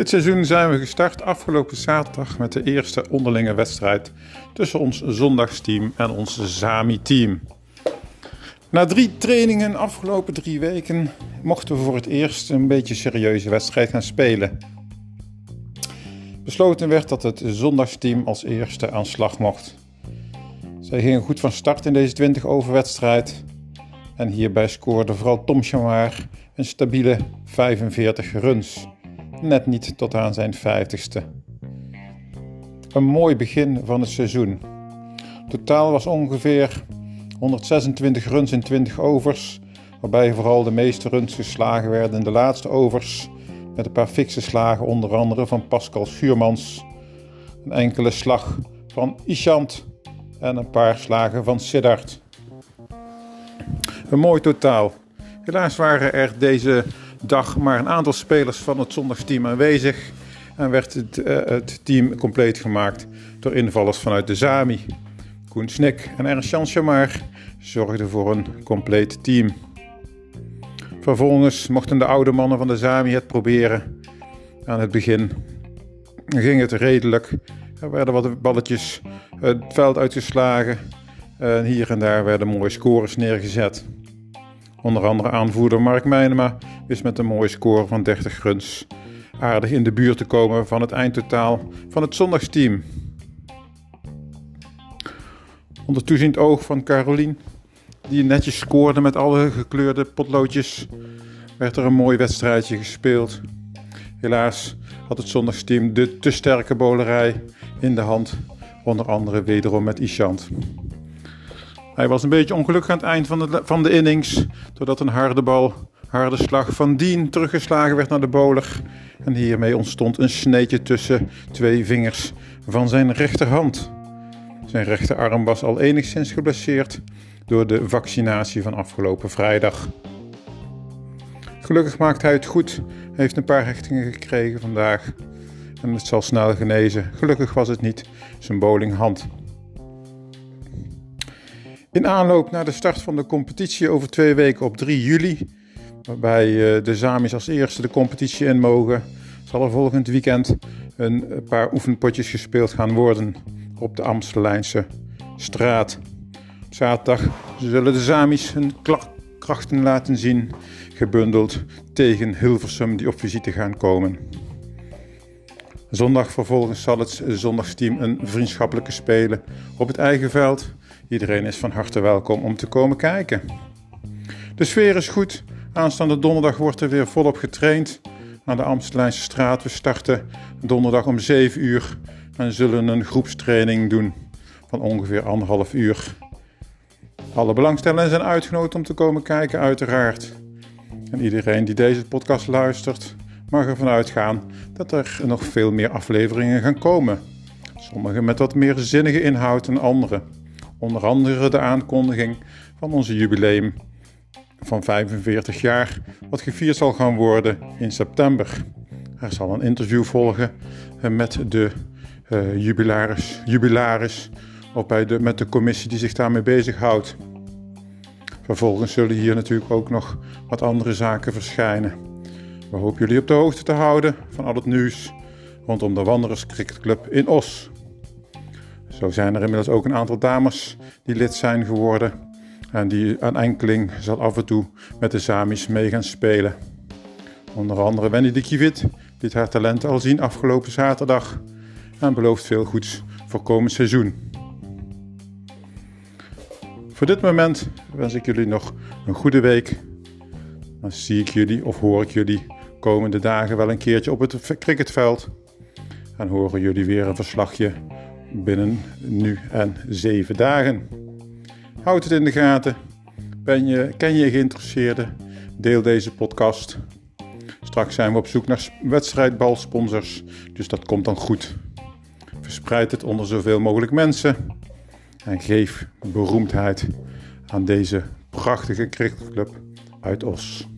Dit seizoen zijn we gestart afgelopen zaterdag met de eerste onderlinge wedstrijd tussen ons zondagsteam en ons Zami-team. Na drie trainingen afgelopen drie weken mochten we voor het eerst een beetje serieuze wedstrijd gaan spelen. Besloten werd dat het zondagsteam als eerste aan slag mocht. Zij gingen goed van start in deze 20 overwedstrijd en hierbij scoorde vooral Tom Chamar een stabiele 45 runs net niet tot aan zijn 50ste. Een mooi begin van het seizoen. Totaal was ongeveer 126 runs in 20 overs, waarbij vooral de meeste runs geslagen werden in de laatste overs, met een paar fikse slagen onder andere van Pascal Schuurmans, een enkele slag van Ishant en een paar slagen van Siddard. Een mooi totaal. Helaas waren er deze dag maar een aantal spelers van het zondagsteam aanwezig en werd het, uh, het team compleet gemaakt door invallers vanuit de Zami. Koen Snik en Ernst Jan Chamar zorgden voor een compleet team. Vervolgens mochten de oude mannen van de Zami het proberen. Aan het begin ging het redelijk. Er werden wat balletjes het veld uitgeslagen. En hier en daar werden mooie scores neergezet. Onder andere aanvoerder Mark Meijnema wist met een mooie score van 30 runs aardig in de buurt te komen van het eindtotaal van het zondagsteam. Onder toeziend oog van Carolien, die netjes scoorde met alle gekleurde potloodjes, werd er een mooi wedstrijdje gespeeld. Helaas had het zondagsteam de te sterke bolerij in de hand, onder andere wederom met Ishant. Hij was een beetje ongelukkig aan het eind van de, van de innings, doordat een harde bal, harde slag van Dien teruggeslagen werd naar de bowler. En hiermee ontstond een sneetje tussen twee vingers van zijn rechterhand. Zijn rechterarm was al enigszins geblesseerd door de vaccinatie van afgelopen vrijdag. Gelukkig maakt hij het goed, heeft een paar hechtingen gekregen vandaag en het zal snel genezen. Gelukkig was het niet zijn bowlinghand. In aanloop naar de start van de competitie over twee weken op 3 juli, waarbij eh, de Zamis als eerste de competitie in mogen, zal er volgend weekend een paar oefenpotjes gespeeld gaan worden op de Amstellijnse straat. Zaterdag zullen de Zamis hun krachten laten zien, gebundeld tegen Hilversum die op visite gaan komen. Zondag vervolgens zal het zondagsteam een vriendschappelijke spelen op het eigen veld Iedereen is van harte welkom om te komen kijken. De sfeer is goed. Aanstaande donderdag wordt er weer volop getraind aan de Amstelijnse straat. We starten donderdag om 7 uur en zullen een groepstraining doen van ongeveer anderhalf uur. Alle belangstellenden zijn uitgenodigd om te komen kijken, uiteraard. En iedereen die deze podcast luistert, mag ervan uitgaan dat er nog veel meer afleveringen gaan komen. Sommige met wat meer zinnige inhoud dan andere. Onder andere de aankondiging van onze jubileum van 45 jaar, wat gevierd zal gaan worden in september. Er zal een interview volgen eh, met de uh, jubilaris, jubilaris of bij de, met de commissie die zich daarmee bezighoudt. Vervolgens zullen hier natuurlijk ook nog wat andere zaken verschijnen. We hopen jullie op de hoogte te houden van al het nieuws rondom de Wanderers Cricketclub in Os. Zo zijn er inmiddels ook een aantal dames die lid zijn geworden. En die een enkeling zal af en toe met de Samis mee gaan spelen. Onder andere Wendy de Kivit liet haar talent al zien afgelopen zaterdag. En belooft veel goeds voor komend seizoen. Voor dit moment wens ik jullie nog een goede week. Dan zie ik jullie of hoor ik jullie komende dagen wel een keertje op het cricketveld. En horen jullie weer een verslagje binnen nu en zeven dagen. Houd het in de gaten. Ben je, ken je geïnteresseerden? Deel deze podcast. Straks zijn we op zoek naar wedstrijdbalsponsors, dus dat komt dan goed. Verspreid het onder zoveel mogelijk mensen en geef beroemdheid aan deze prachtige cricketclub uit Os.